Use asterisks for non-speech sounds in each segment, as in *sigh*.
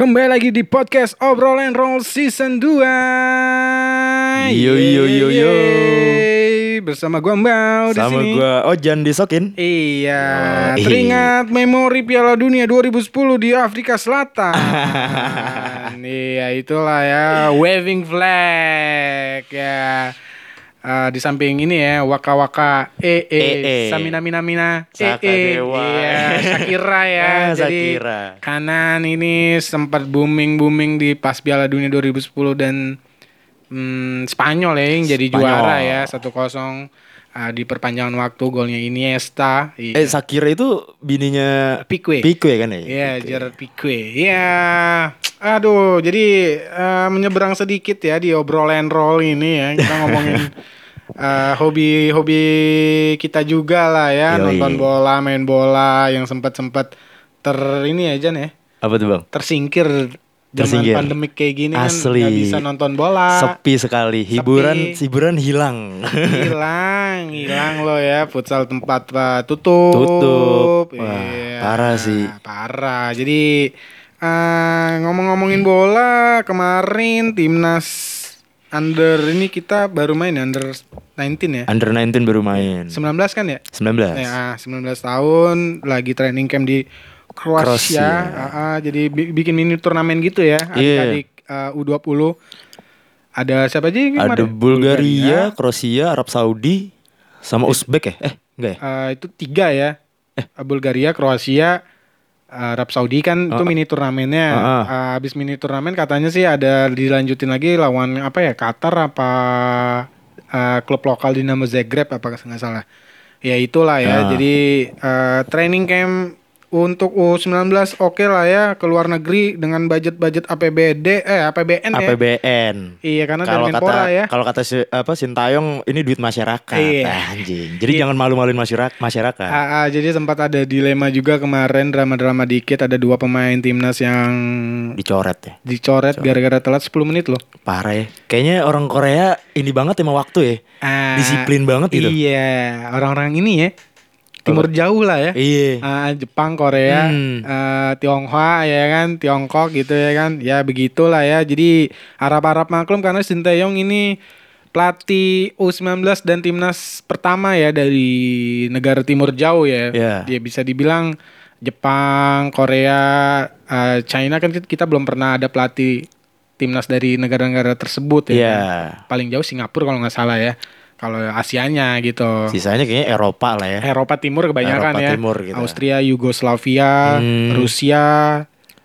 Kembali lagi di podcast Obrol and Roll Season 2 Yo, yo, yo, yo. Bersama gua Mbau di Sama sini gua Ojan disokin. Iya Yoi. Teringat memori Piala Dunia 2010 di Afrika Selatan *laughs* Iya itulah ya Waving flag Ya Eh, di samping ini ya waka waka e e E, e. samina mina mina e Saka e Dewa. iya Shakira *laughs* ya Ah, jadi Shakira. kanan ini sempat booming booming di pas Piala Dunia 2010 dan hmm, Spanyol ya yang jadi Spanyol. juara ya 1-0 Ah, di perpanjangan waktu golnya Iniesta Eh Sakira itu bininya Pique Pique kan ya? Iya, Pique. Gerard Pique. Iya. Aduh, jadi eh, menyeberang sedikit ya di obrolan roll ini ya. Kita ngomongin *laughs* eh, hobi-hobi kita juga lah ya, Yoi. nonton bola, main bola yang sempat-sempat ter ini aja nih, Apa tuh bang? tersingkir zaman Tersingkir. pandemik kayak gini kan Asli. nggak bisa nonton bola. Sepi sekali. Hiburan, Sepi. hiburan hilang. hilang *laughs* hilang lo ya futsal tempat Pak tutup Tutup. Wah, Iya, parah sih. parah jadi eh, ngomong-ngomongin bola kemarin timnas under ini kita baru main ya, under 19 ya Under 19 baru main. 19 kan ya 19. ya 19 tahun lagi training camp di Kroasia, Kroasia. Ah, ah, jadi bi- bikin mini turnamen gitu ya Iya. adik-adik eh, U20 ada siapa aja yang Ada kemarin? Bulgaria, Kroasia, Arab Saudi, sama Uzbek ya? Eh, enggak ya? Eh, itu tiga ya. Bulgaria, Kroasia, Arab Saudi kan itu mini turnamennya. Ah, ah. Eh, habis mini turnamen katanya sih ada dilanjutin lagi lawan apa ya Qatar apa eh, klub lokal Dinamo Zagreb apa nggak salah. Ya itulah ya. Ah. Jadi eh, training camp untuk U19 oke lah ya ke luar negeri dengan budget-budget APBD eh APBN ya. APBN. Iya karena Kalau kata Menpora ya. kalau kata si, apa Sintayong ini duit masyarakat. Iya. Anjing. Jadi jangan malu-maluin masyarakat. masyarakat. Ah, ah, jadi sempat ada dilema juga kemarin drama-drama dikit ada dua pemain timnas yang Dicoret ya. dicoret gara-gara telat 10 menit loh. Parah ya. Kayaknya orang Korea ini banget emang waktu ya. Ah, Disiplin banget gitu. Iya, orang-orang ini ya timur jauh lah ya. Iya. Ah, Jepang, Korea, Hmm. eh, Tionghoa ya kan, Tiongkok gitu ya kan. Ya begitulah ya. Jadi Arab-Arab maklum karena Sinteyong ini pelatih U19 dan timnas pertama ya dari negara timur jauh ya. Iya. Dia bisa dibilang Jepang, Korea, eh, China kan kita belum pernah ada pelatih timnas dari negara-negara tersebut ya. Iya. kan. Paling jauh Singapura kalau nggak salah ya. Kalau Asianya gitu. Sisanya kayaknya Eropa lah ya. Eropa Timur kebanyakan Eropa ya. Timur gitu. Austria, Yugoslavia, Hmm. Rusia,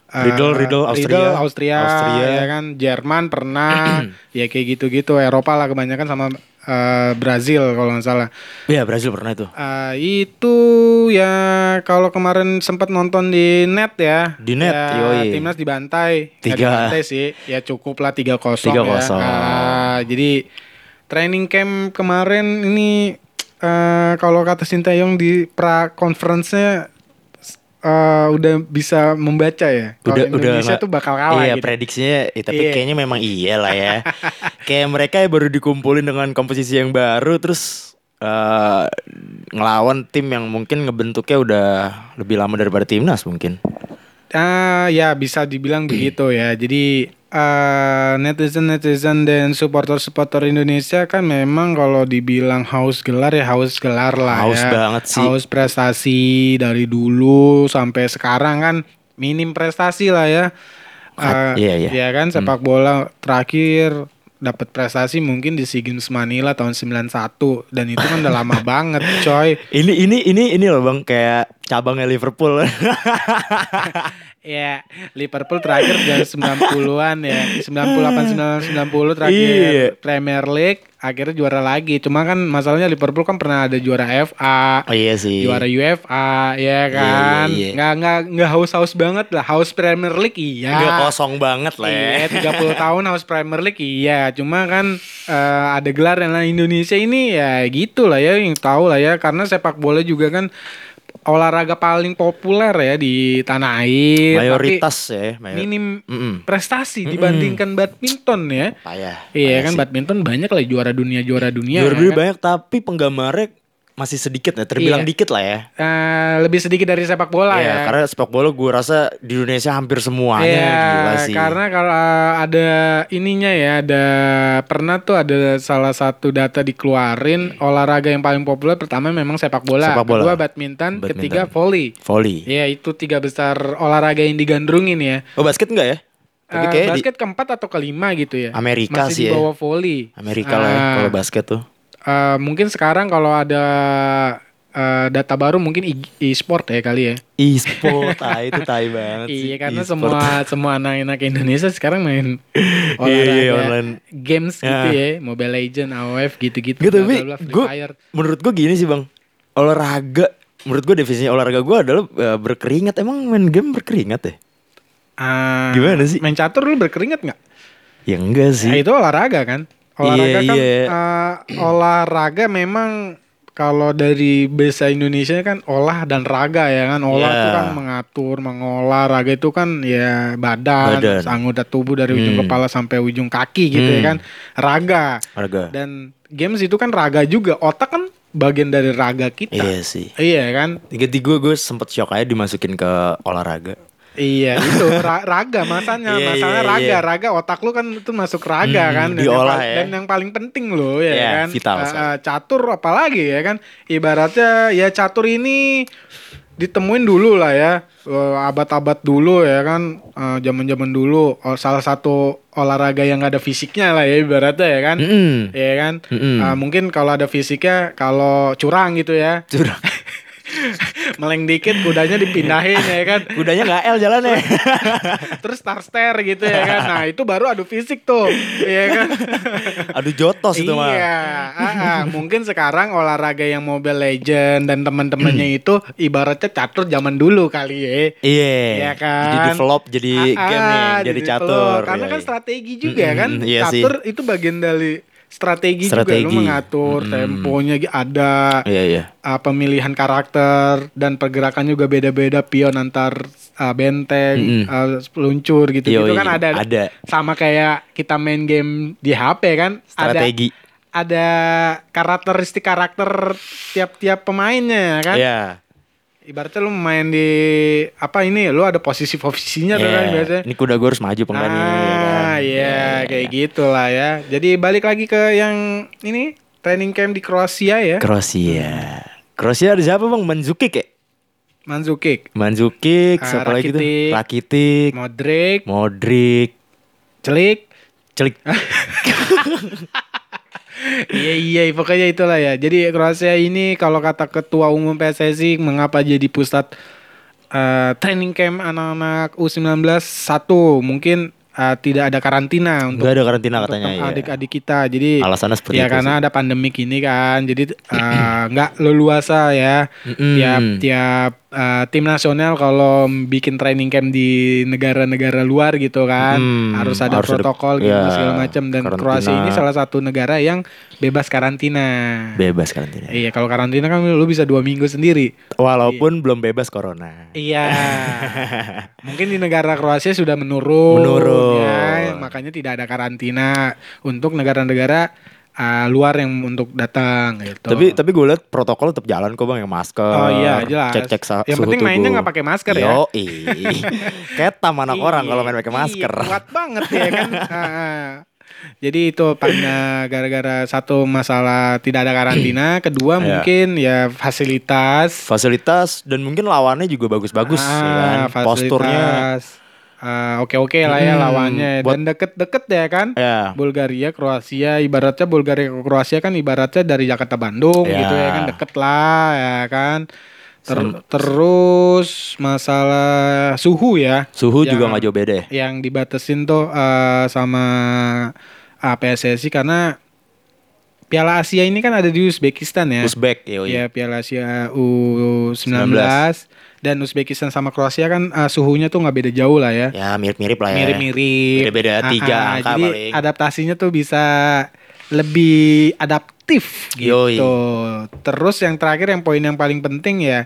eh, Riddle, Riddle, Austria. Austria, Austria. ya kan, Jerman pernah, *clears throat* ya kayak gitu-gitu. Eropa lah kebanyakan sama eh, Brazil kalau nggak salah. Iya, Brazil pernah itu. Eh, itu ya kalau kemarin sempat nonton di net ya. Di net, ya, yoi. Timnas dibantai. Nggak Tiga. dibantai sih. Ya cukup lah 3-0 ya. 3-0. Ah, jadi training camp kemarin ini eh kalau kata Sintayong di pra conference-nya eh, udah bisa membaca ya. Kalau Udah Indonesia udah tuh bakal kalah Iya, gitu. prediksinya ya, tapi Iya. kayaknya memang iya lah ya. *laughs* Kayak mereka ya baru dikumpulin dengan komposisi yang baru terus eh, ngelawan tim yang mungkin ngebentuknya udah lebih lama daripada timnas mungkin. Ah ya bisa dibilang begitu ya. Jadi netizen netizen dan supporter supporter Indonesia kan memang kalau dibilang haus gelar ya haus gelar lah Haus ya. banget sih. Haus prestasi dari dulu sampai sekarang kan minim prestasi lah ya. Eh, iya, iya. Ya kan sepak bola terakhir dapat prestasi mungkin di SEA Games Manila tahun 91 dan itu kan udah lama *laughs* banget coy. Ini ini ini ini loh Bang kayak cabangnya Liverpool. *laughs* Ya, Liverpool terakhir dari 90-an ya. 98 90 terakhir Iya. Premier League, akhirnya juara lagi. Cuma kan masalahnya Liverpool kan pernah ada juara FA, oh iya sih. juara UEFA, ya kan. iya, iya. Nggak nggak nggak haus-haus banget lah. Haus Premier League iya. Nggak kosong banget lah ya. Iya, 30 tahun haus Premier League iya. Cuma kan eh, ada gelar yang lain Indonesia ini ya gitu lah ya yang tahu lah ya karena sepak bola juga kan olahraga paling populer ya di tanah air. tapi Mayoritas ya. mayor- minim Mm-mm. prestasi dibandingkan badminton ya. Payah. Iya kan sih. badminton banyak lah juara dunia juara dunia. Juara ya dunia kan? banyak tapi penggemarnya masih sedikit ya, terbilang Iya. dikit lah ya. Eh, lebih sedikit dari sepak bola Iya, ya. karena sepak bola gue rasa di Indonesia hampir semuanya Iya, gila sih. karena kalau uh, ada ininya ya, ada pernah tuh ada salah satu data dikeluarin olahraga yang paling populer pertama memang sepak bola, Sepak bola. kedua badminton, Badminton. ketiga volley. volley. Ya itu tiga besar olahraga yang digandrungin ya. Oh basket enggak ya? Tapi Eh, kayak di basket keempat atau kelima gitu ya. Amerika Masih sih di ya. bawah volley. Amerika lah ya Ah, kalau basket tuh. Eh, mungkin sekarang kalau ada eh, data baru mungkin e- e-sport ya kali ya. E-sport, ah, itu *laughs* tai banget sih. Iya karena E-sport. semua semua anak-anak Indonesia sekarang main *laughs* Iya, olahraga iya, online. games gitu Ya. ya, Mobile Legend, AOF gitu-gitu. Bla, tapi gue menurut gue gini sih bang olahraga menurut gue definisinya olahraga gue adalah eh, berkeringat emang main game berkeringat ya Ah, Gimana sih? Main catur lu berkeringat nggak? ya enggak Nah, sih itu olahraga kan? Olahraga Iya, kan iya. eh, olahraga memang kalau dari bahasa Indonesia kan olah dan raga ya kan olah Iya. itu kan mengatur mengolah raga itu kan ya badan, Badan. anggota tubuh dari ujung Hmm. kepala sampai ujung kaki gitu ya Hmm. kan raga olahraga dan games itu kan raga juga otak kan bagian dari raga kita iya sih iya kan tiga tiga gue sempet shock aja dimasukin ke olahraga Iya. *laughs* Itu ra- raga masanya. Iya, masalahnya iya, raga iya. raga otak lu kan itu masuk raga Hmm, kan dan diolah yang, ya. dan yang paling penting loh ya Iya, kan? vital eh, catur apalagi ya kan? Ibaratnya ya catur ini ditemuin dulu lah ya. Eh, abad-abad dulu ya kan zaman-zaman dulu. Oh, salah satu olahraga yang gak ada fisiknya lah ya ibaratnya ya kan? Mm-mm. ya kan? Mm-mm. Eh, mungkin kalau ada fisiknya kalau curang gitu ya. Curang *laughs* meleng dikit kudanya dipindahin ya kan? *laughs* Kudanya nggak L jalannya. *laughs* Terus star stare gitu ya kan? Nah itu baru adu fisik tuh ya kan? *laughs* Aduh jotos itu mah. Iya ah, ah. mungkin sekarang olahraga yang Mobile Legend dan teman-temannya itu ibaratnya catur zaman dulu kali ya. Iya. Iya kan? di develop jadi Ah, game nih ah, jadi di- catur karena Iya, kan iya. strategi juga kan? iya sih. catur itu bagian dari strategi, juga Strategi. lu mengatur Mm-mm. temponya ada iya iya uh, pemilihan karakter dan pergerakan juga beda-beda pion antar uh, benteng, Mm-mm. uh, peluncur gitu gitu Yoi, kan ada, ada. sama kayak kita main game di HP kan strategi ada ada karakteristik karakter tiap-tiap pemainnya kan Iya. Ibaratnya lu main di apa ini lu ada posisi posisinya Iya. kan biasanya Ini kuda gue harus maju apa enggak nih? ya kan? Ah, iya, kayak gitu lah ya. Jadi balik lagi ke yang ini training camp di Kroasia ya. Kroasia. Kroasia ada siapa bang? Mandzukic ya? Mandzukic, Mandzukic, Ah, siapa lagi tuh? Rakitic. Rakitic, Modric, Modric, Celik. Celik. *laughs* iya iya pokoknya itulah ya. Jadi Kroasia ini kalau kata ketua umum PSSI mengapa jadi pusat eh, training camp anak-anak U19 satu mungkin eh, tidak ada karantina untuk Enggak ada karantina untuk katanya ya. adik-adik kita. Jadi Alasannya seperti ya itu karena sih. ada pandemik ini kan. Jadi eh, nggak leluasa ya. Mm-mm. Tiap tiap eh, tim nasional kalau bikin training camp di negara-negara luar gitu kan Hmm, harus ada harus ada- protokol gitu ya, segala macam dan karantina. Kroasia ini salah satu negara yang bebas karantina. Bebas karantina. Iya kalau karantina kan lu bisa dua minggu sendiri. Walaupun belum bebas corona. Iya. *laughs* Mungkin di negara Kroasia sudah menurun. Menurun. ya, makanya tidak ada karantina untuk negara-negara uh, luar yang untuk datang gitu. Tapi tapi gue liat protokol tetap jalan kok bang yang masker. Oh iya jelas. Cek cek Yang suhu penting tubuh. mainnya nggak pakai masker ya. Yo, *laughs* Ketam anak orang Iya, kalau main pakai masker. iya, kuat banget ya kan. *laughs* Ah, Jadi itu pada gara-gara satu masalah tidak ada karantina, *clears throat* kedua Iya. mungkin ya fasilitas, Fasilitas dan mungkin lawannya juga bagus-bagus ya kan. Ah, Posturnya Ah, oke-oke lah ya Hmm, lawannya buat- dan deket-deket ya kan. ya Bulgaria, Kroasia, ibaratnya Bulgaria ke Kroasia kan ibaratnya dari Jakarta Bandung Ya. gitu ya kan deket lah ya kan. Ter- terus masalah suhu ya suhu Yang- juga nggak jauh beda ya. yang dibatesin tuh eh, sama uh, PSSI karena Piala Asia ini kan ada di Uzbekistan ya. Uzbek. Ya Piala Asia U19 dan Uzbekistan sama Kroasia kan uh, suhunya tuh nggak beda jauh lah ya. Ya mirip-mirip lah ya. Mirip-mirip. Beda-beda Ah, tiga ah, angka Jadi paling. adaptasinya tuh bisa lebih adaptif gitu. Yoi. Terus yang terakhir yang poin yang paling penting ya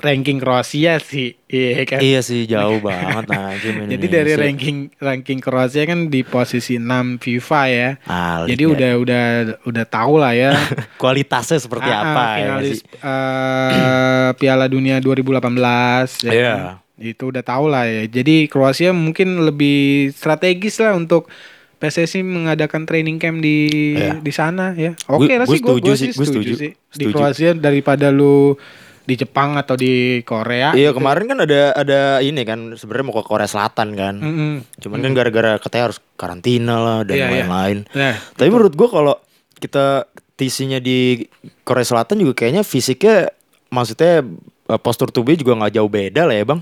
ranking Kroasia sih, iya kan. Iya sih jauh banget sama Jadi dari ranking ranking Kroasia kan di posisi 6 FIFA ya. Alik Jadi ya. udah udah udah tahu lah ya. *laughs* kualitasnya seperti Ah, apa ah, ya finalis sih? eh, Piala Dunia 2018 ya Iya. kan? Itu udah tahu lah ya. Jadi Kroasia mungkin lebih strategis lah untuk PSSI mengadakan training camp di Iya. di sana ya. Oke Gue- lah sih gue setuju sih, setuju setuju. sih. Di Setuju. Kroasia daripada lu di Jepang atau di Korea. Iya gitu. kemarin kan ada ada ini kan sebenarnya mau ke Korea Selatan kan. Mm-mm. Cuman kan gara-gara katanya harus karantina lah dan Iya, iya. lain-lain. Nah, Tapi menurut gua kalau kita tisinya di Korea Selatan juga kayaknya fisiknya maksudnya eh, postur tubuhnya juga nggak jauh beda lah ya bang.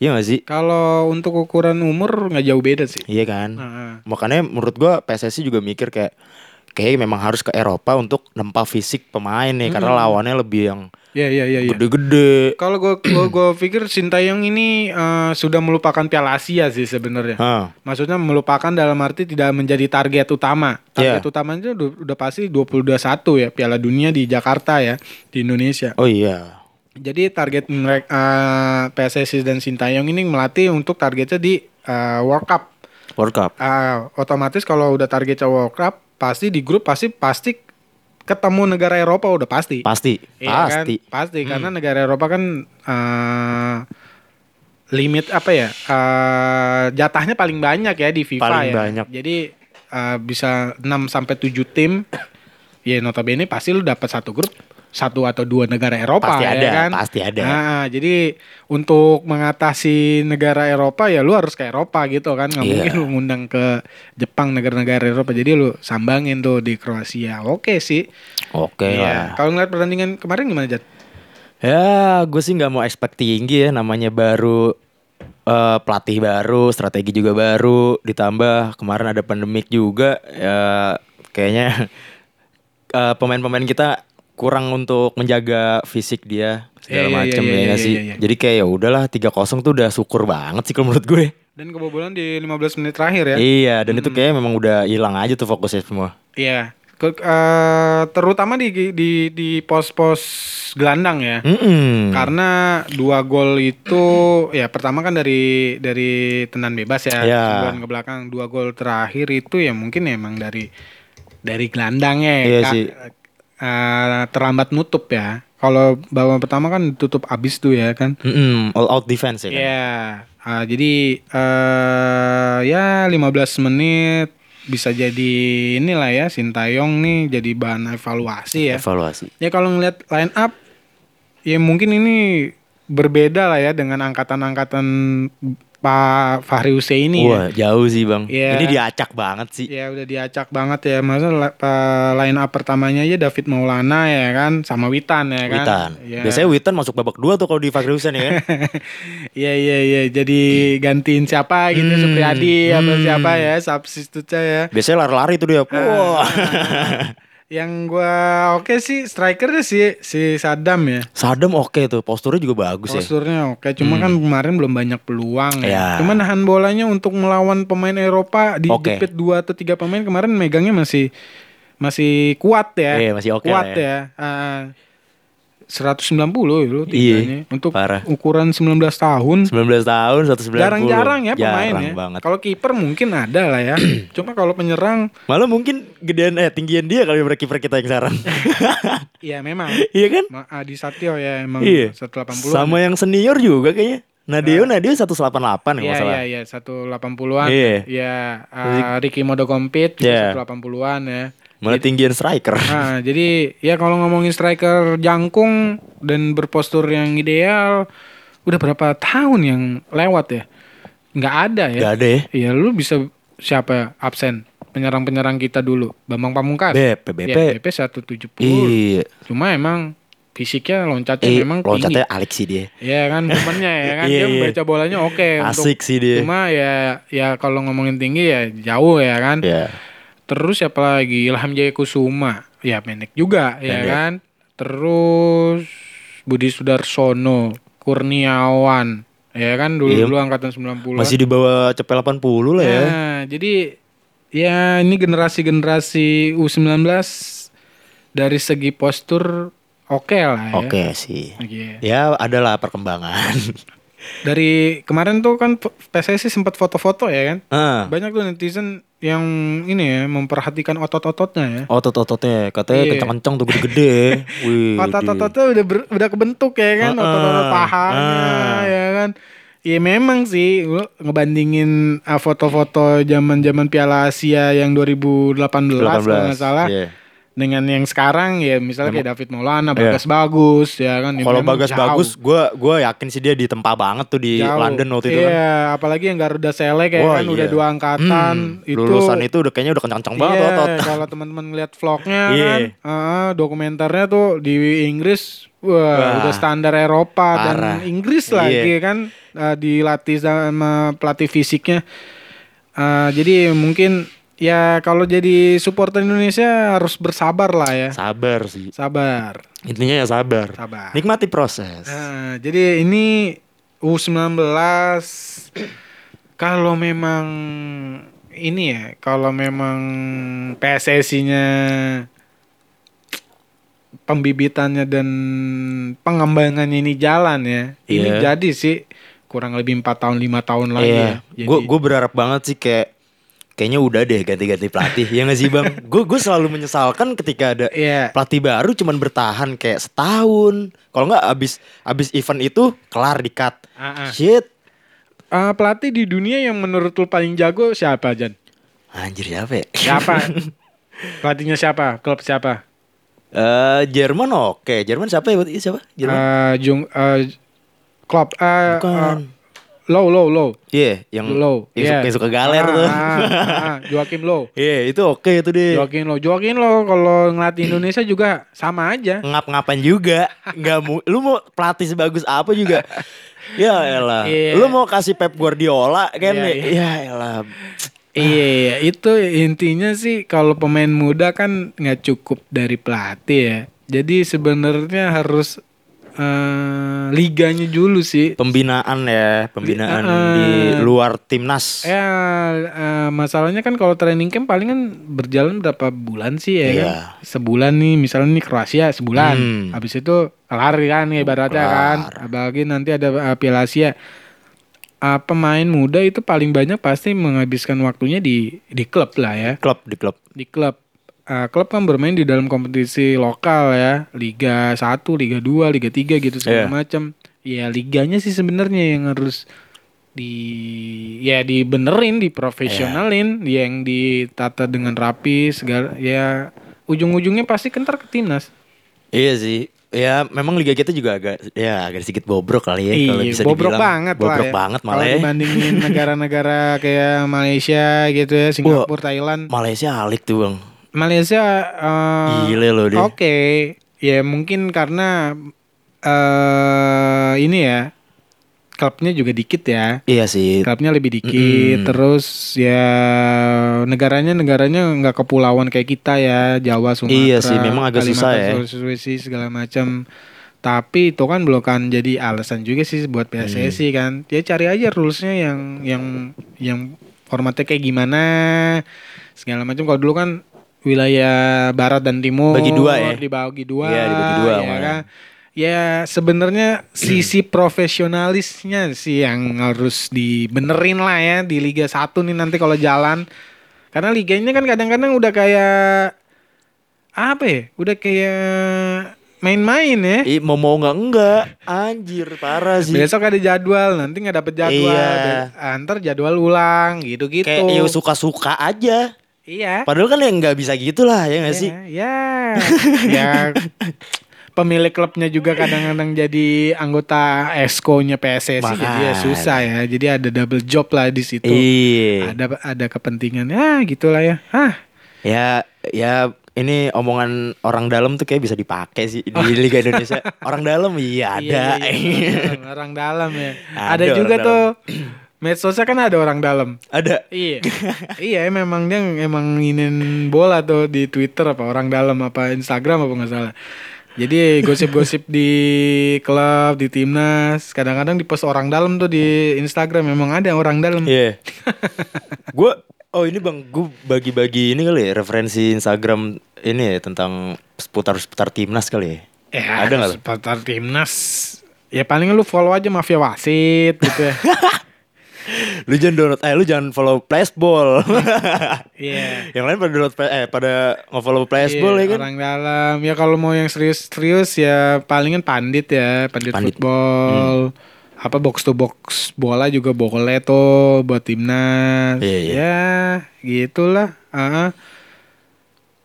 Iya gak sih? kalau untuk ukuran umur nggak jauh beda sih. Iya kan. Heeh. Makanya menurut gua PSSI juga mikir kayak kayak memang harus ke Eropa untuk nempa fisik pemain nih karena lawannya lebih yang Iya iya iya. iya. gede-gede. Kalau gue gua, *clears throat* gua pikir Sintayong ini eh, sudah melupakan Piala Asia sih sebenarnya. Hah. Maksudnya melupakan dalam arti tidak menjadi target utama. Target Iya. utamanya udah, udah pasti 2021 ya Piala Dunia di Jakarta ya di Indonesia. Oh iya. Jadi target mereka eh, PSSI dan Sintayong ini melatih untuk targetnya di eh, World Cup. World Cup. Ah, otomatis kalau udah targetnya World Cup pasti di grup pasti pasti ketemu negara Eropa udah pasti. Pasti. Iya kan? Pasti. Pasti karena negara Eropa kan eh, limit apa ya? eh, jatahnya paling banyak ya di FIFA Paling ya. banyak. Jadi eh, bisa 6 sampai 7 tim. Ya notabene pasti lu dapat satu grup satu atau dua negara Eropa Pasti ya ada, kan. pasti ada. Nah, jadi untuk mengatasi negara Eropa ya lu harus ke Eropa gitu kan. Nggak Iya. mungkin lu ngundang ke Jepang negara-negara Eropa. Jadi lu sambangin tuh di Kroasia. Oke sih. Oke Iya. lah. Kalau ngeliat pertandingan kemarin gimana Jat? Ya, gue sih nggak mau expect tinggi ya. Namanya baru eh, pelatih baru, strategi juga baru. Ditambah kemarin ada pandemik juga. Ya, kayaknya *laughs* eh, pemain-pemain kita kurang untuk menjaga fisik dia segala Iya, iya, macam iya, ya iya, nggak iya, sih. iya. Jadi kayak ya udahlah 3-0 tuh udah syukur banget sih kalau menurut gue. Dan kebobolan di 15 menit terakhir ya. Iya, dan itu kayaknya memang udah hilang aja tuh fokusnya semua. Iya. Ke- eh, terutama di di di pos-pos gelandang ya. Mm-mm. Karena dua gol itu ya pertama kan dari dari tendan bebas ya, Iya. sebulan ke belakang dua gol terakhir itu ya mungkin emang dari dari gelandangnya ya, Iya Kak. sih. Eh, terlambat nutup ya. Kalau babak pertama kan tutup abis tuh ya kan. Mm-mm, all out defense ya kan. Iya. Ah, jadi eh ya 15 menit bisa jadi inilah ya Sintayong nih jadi bahan evaluasi ya. Evaluasi. Ya kalau ngeliat line up ya mungkin ini berbeda lah ya dengan angkatan-angkatan Pak Fahri Huseini ya. Wah, jauh sih, Bang. Iya. Ini diacak banget sih. Ya udah diacak banget ya. Pa- line up pertamanya aja David Maulana ya kan sama Witan ya kan. Witan. Ya. Biasanya Witan masuk babak dua tuh kalau di Fahri Husain ya kan. *laughs* Iya iya iya jadi gantiin siapa gitu Hmm, Supriyadi atau hmm. siapa ya substitutnya ya. Biasanya lari-lari tuh dia. Wah. *laughs* Yang gua oke sih strikernya si si Saddam ya. Sadam oke tuh, posturnya juga bagus ya. Posturnya oke, cuma kan kemarin belum banyak peluang ya. Ya. Cuma nahan bolanya untuk melawan pemain Eropa di jepit dua atau tiga pemain kemarin megangnya masih masih kuat ya. Iya, masih oke Kuat lah ya. Ah, 190 loh Iya, tiganya untuk parah. ukuran 19 tahun. 19 tahun 190. Jarang-jarang ya pemain Jarang ya. banget. Kalau kiper mungkin ada lah ya. *clears throat* Cuma kalau penyerang Malah mungkin gedean eh tinggian dia kali kiper kita yang sekarang. *laughs* ya memang *laughs* iya kan? Adi Satyo ya emang Iya. 180 Sama yang senior juga kayaknya. Nadio, Nadio 188 kalau nggak Iya iya iya 180-an. Iya. Iya, uh, Ricky Modogompit Iya. 180-an ya. Malah tinggian striker. Nah, jadi ya kalau ngomongin striker jangkung dan berpostur yang ideal udah berapa tahun yang lewat ya? Nggak ada ya. Gak ada ya. Iya, lu bisa siapa ya? absen? Penyerang-penyerang kita dulu, Bambang Pamungkas. BP, BP. Ya, BP 170. Iya. Cuma emang fisiknya loncatnya Eh, memang loncatnya tinggi. alik sih dia. Iya kan, momennya ya kan *laughs* Iya, dia iya. baca bolanya oke untuk Asik sih dia. Cuma ya ya kalau ngomongin tinggi ya jauh ya kan. Iya. Terus siapa lagi? Ilham Jaya Kusuma. Ya pendek juga ya Pendek. kan. Terus Budi Sudarsono, Kurniawan. Ya kan dulu Iya. dulu angkatan 90 Masih di bawah cepet 80 lah ya. Nah, jadi ya ini generasi-generasi U19 dari segi postur oke lah ya. Oke sih. Iya. Ya adalah perkembangan. *laughs* Dari kemarin tuh kan PSSI sempat foto-foto ya kan. ah, Banyak tuh netizen yang ini ya memperhatikan otot-ototnya ya. otot-ototnya katanya Iya. kencang-kencang tuh gede-gede. *laughs* Wih. Otot-ototnya udah ber- udah kebentuk ya kan, Ah, otot-otot ah, pahanya ah. ya kan. Iya memang sih ngebandingin ah, foto-foto zaman-zaman Piala Asia yang 2018 kalau nggak salah Iya. Dengan yang sekarang ya misalnya kayak David Maulana, Bagas Bagus ya kan. Kalau Bagas jauh. bagus, gue gua yakin sih dia ditempa banget tuh di Jauh. London waktu itu kan. Iya, apalagi yang Garuda Selek ya Wah, kan udah iya. dua angkatan Hmm, itu lulusan itu udah kayaknya udah kencang-kencang banget Iya, otot. *laughs* kalau teman-teman ngeliat vlognya Iya. kan, ah, dokumenternya tuh di Inggris, wah, Wah, udah standar Eropa parah. dan Inggris Iya. lagi kan, ah, dilatih sama pelatih fisiknya. Ah, jadi mungkin ya kalau jadi supporter Indonesia harus bersabar lah ya, Sabar sih. sabar, Intinya ya sabar. sabar. Nikmati proses. Nah, jadi ini U19 kalau memang ini ya, kalau memang PSSI-nya pembibitannya dan pengembangannya ini jalan ya. Ini Iya. jadi sih kurang lebih empat tahun lima tahun lagi ya. Jadi- Gue gue berharap banget sih kayak kayaknya udah deh ganti-ganti pelatih. ya nggak sih bang? *laughs* Gue gue selalu menyesalkan ketika ada Iya. pelatih baru cuman bertahan kayak setahun. Kalau nggak abis abis event itu kelar di cut. Ah, ah. Shit. Eh, pelatih di dunia yang menurut lu paling jago siapa Jan? Anjir siapa ya? Siapa? *laughs* Pelatihnya siapa? Klub siapa? Eh Jerman oke. Jerman siapa ya? Siapa? Jerman? Eh, Jung eh, Klopp eh, Bukan. eh, Low Low Low. Iya, yang Low yang, Iya. suka, suka galer Ah, tuh. ah, ah, Joakim Low. *laughs* Iya, itu oke itu deh. Joakim Low. Joakim Low kalau ngelatih Indonesia juga sama aja. Ngap-ngapan juga. Nggak mu lu mau pelatih sebagus apa juga? *laughs* Ya elah. Iya. lu mau kasih Pep Guardiola kan? Iya, iya. ya elah. Iya. Itu intinya sih kalau pemain muda kan nggak cukup dari pelatih ya. Jadi sebenarnya harus eh, liganya dulu sih pembinaan ya pembinaan Iya, di luar timnas Ya eh, masalahnya kan kalau training camp paling kan berjalan berapa bulan sih ya Iya. kan? Sebulan nih misalnya nih Kroasia sebulan. Hmm. Habis itu kelar kan ibaratnya Kelar. kan. Apalagi nanti ada eh, Piala Asia. Ah, pemain muda itu paling banyak pasti menghabiskan waktunya di di klub lah ya. klub di klub Di klub. Ah, klub kan bermain di dalam kompetisi lokal ya, Liga 1, Liga 2, Liga 3 gitu segala Iya. macam. Ya liganya sih sebenarnya yang harus di ya dibenerin, diprofesionalin, Iya. yang ditata dengan rapi segala ya ujung-ujungnya pasti kentar ke timnas. iya sih ya memang liga kita juga agak ya agak sedikit bobrok kali ya kalau Iya, bisa bobrok dibilang. banget lah bobrok ya. banget malah Kalau ya dibandingin *laughs* negara-negara kayak Malaysia gitu ya, Singapura, Thailand. Malaysia alik tuh bang Malaysia eh, Gile loh dia. Oke, ya mungkin karena eh ini ya klubnya juga dikit ya. iya sih Klubnya lebih dikit, Mm-mm. terus ya negaranya negaranya nggak kepulauan kayak kita ya, Jawa, Sumatera. Iya sih, memang agak susah ya. Kalimantan, Sulawesi segala macam. Tapi itu kan belum kan jadi alasan juga sih buat PSSI kan. Dia cari aja rulesnya yang yang yang formatnya kayak gimana segala macam. Kalau dulu kan wilayah barat dan timur Bagi dua ya? dibagi dua, Iya, dibagi dua ya kan. Ya sebenarnya sisi profesionalisnya sih yang harus dibenerin lah ya di Liga 1 nih nanti kalau jalan. Karena liganya kan kadang-kadang udah kayak apa ya? Udah kayak main-main ya. Ih, mau mau nggak enggak anjir parah sih Besok ada jadwal, nanti nggak dapet jadwal. Iya. Antar jadwal ulang gitu-gitu. kayak ya suka-suka aja Iya. Padahal kan ya nggak bisa gitu lah *laughs* ya nggak sih? Ya, ya. Pemilik klubnya juga kadang-kadang jadi anggota esko-nya PSSI jadi ya susah ya. Jadi ada double job lah di situ. Iya. Ada ada kepentingan. Ya, gitulah ya. Hah. Ya ya ini omongan orang dalam tuh kayak bisa dipakai sih di Liga Indonesia. orang dalam iya ada. Iya, iya, orang, orang dalam ya. Ada Ada, juga dalam. tuh *clears throat* medsosnya kan ada orang dalam. ada. Iya. *laughs* iya emang dia emang ingin bola tuh di Twitter apa orang dalam apa Instagram apa nggak salah. Jadi gosip-gosip di klub, di timnas, kadang-kadang di post orang dalam tuh di Instagram memang ada orang dalam. Iya. *laughs* Gue oh ini bang gue bagi-bagi ini kali ya referensi Instagram ini ya tentang seputar seputar timnas kali ya. Ya, Ada nggak supporter timnas. Ya paling lu follow aja mafia wasit gitu ya. *laughs* Lu jangan download eh lu jangan follow Flashball. *laughs* Iya. yang lain pada download eh pada nge-follow Flashball Iya, ya kan. Orang dalam. Ya kalau mau yang serius-serius ya palingan pandit ya, pandit, Pandit. football. Apa box to box bola juga boleh tuh buat timnas. Iya, iya. Ya, gitulah. Ah.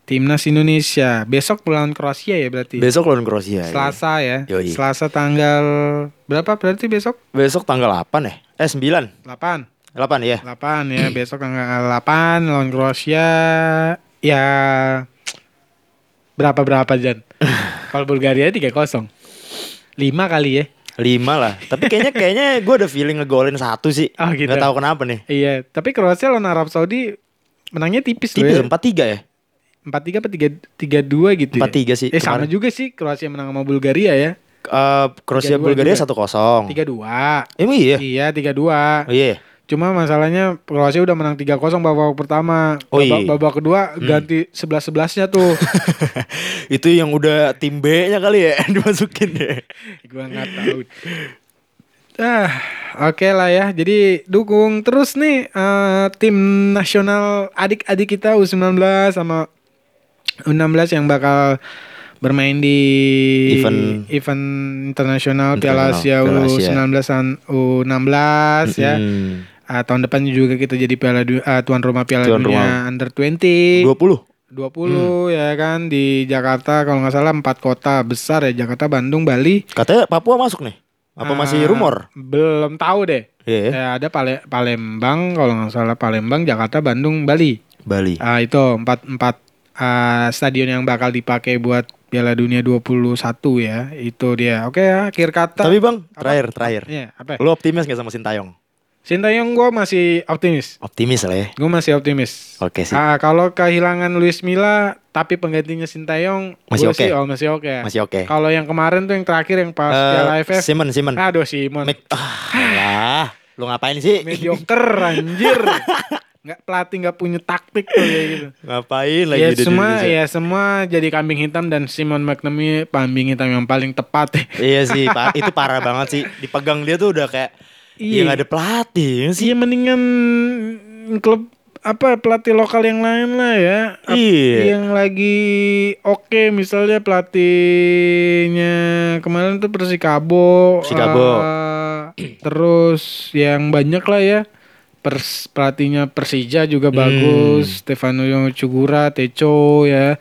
Timnas Indonesia besok melawan Kroasia ya berarti. Besok lawan Kroasia. ya. Selasa ya. Yoi. Selasa tanggal berapa berarti besok? Besok tanggal 8 ya? Eh 9. 8. 8 ya. 8 ya, besok tanggal 8 lawan Kroasia. Ya berapa berapa Jan? *laughs* Kalau Bulgaria 3-0. 5 kali ya. 5 lah. Tapi kayaknya *laughs* kayaknya gue ada feeling ngegolin satu sih. Oh, gitu. Nggak tahu kenapa nih. Iya, tapi Kroasia lawan Arab Saudi menangnya tipis loh Tipis ya. 4-3 ya? 4-3 apa 3 3-2 gitu ya. 4-3 sih, Eh sama kemarin. juga sih Kroasia menang sama Bulgaria ya. Eh Kroasia 3-2 Bulgaria juga. 1-0. 3-2. Emang iya? Iya, 3-2. Oh iya. Cuma masalahnya Kroasia udah menang 3-0 babak pertama. Oh, babak, iya. babak kedua ganti 11-11-nya tuh. *laughs* Itu yang udah tim B-nya kali ya *laughs* dimasukin ya. gua nggak tahu. Ah, oke lah ya. Jadi dukung terus nih eh, tim nasional adik-adik kita U19 sama U16 yang bakal bermain di Event- event internasional Piala Asia Piala Asia. U19 dan U16 ya. Hmm. Ah, tahun depan juga kita jadi Piala ah, tuan rumah Piala Tuan Dunia rumah. Under 20. 20. 20 ya kan di Jakarta kalau nggak salah empat kota besar ya Jakarta, Bandung, Bali. Katanya Papua masuk nih. Apa masih Ah, rumor? Belum tahu deh. Iya. ya. Ya, ada Pale- Palembang kalau nggak salah Palembang, Jakarta, Bandung, Bali. Bali. Ah itu empat empat ah, stadion yang bakal dipakai buat Piala Dunia 21 ya. Itu dia. Oke ya, akhir kata. Tapi Bang, Apa? terakhir terakhir. Iya, apa? Lu optimis gak sama Sintayong? Sintayong gue masih optimis. Optimis lah ya. Gue masih optimis. Oke sih. Ah, kalau kehilangan Luis Milla tapi penggantinya Sintayong Masih oke? sih, oh, masih oke. Masih oke. Kalau yang kemarin tuh yang terakhir yang pas Eh, Piala AFF. Simon, Simon. Aduh Simon. Mik- ah, lah. Lu ngapain sih? Mediocre anjir. *laughs* Nggak pelatih nggak punya taktik tuh kayak gitu. ngapain lagi Ya di semua Indonesia? ya semua jadi kambing hitam dan Simon McNamee kambing hitam yang paling tepat. *laughs* Iya sih, pa- itu parah banget sih. Dipegang dia tuh udah kayak Iya. iya nggak ada pelatih ya sih. Iya mendingan klub apa pelatih lokal yang lain lah ya. Iya. Yang lagi oke misalnya pelatihnya kemarin tuh Persikabo. Persikabo. eh, terus yang banyak lah ya. Pers, pelatihnya Persija juga Hmm. bagus. Stefano Cugura, Teco ya.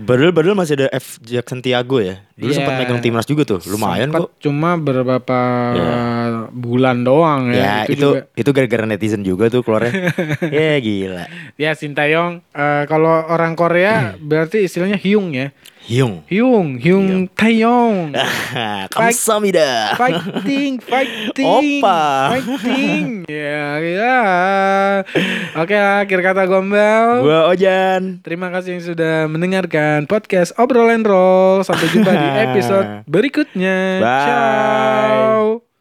Badal masih ada F Jackson Tiago ya. Dulu Iya. sempat megang timnas juga tuh. Lumayan Sempet kok. Cuma beberapa Ya. bulan doang Ya, ya. itu juga. itu gara-gara netizen juga tuh keluarnya. *laughs* ya gila. Ya Sintayong eh, kalau orang Korea berarti istilahnya Hyung ya. Hyung. Hyung, Hyung Taeyong. *laughs* Kamsahamnida. fighting, fighting. Opa. Fighting. *laughs* Ya, ya. Oke, akhir kata gombal. Gua Ojan. Terima kasih yang sudah mendengarkan podcast Obrolan Roll. Sampai jumpa di *laughs* episode berikutnya. Bye. Ciao.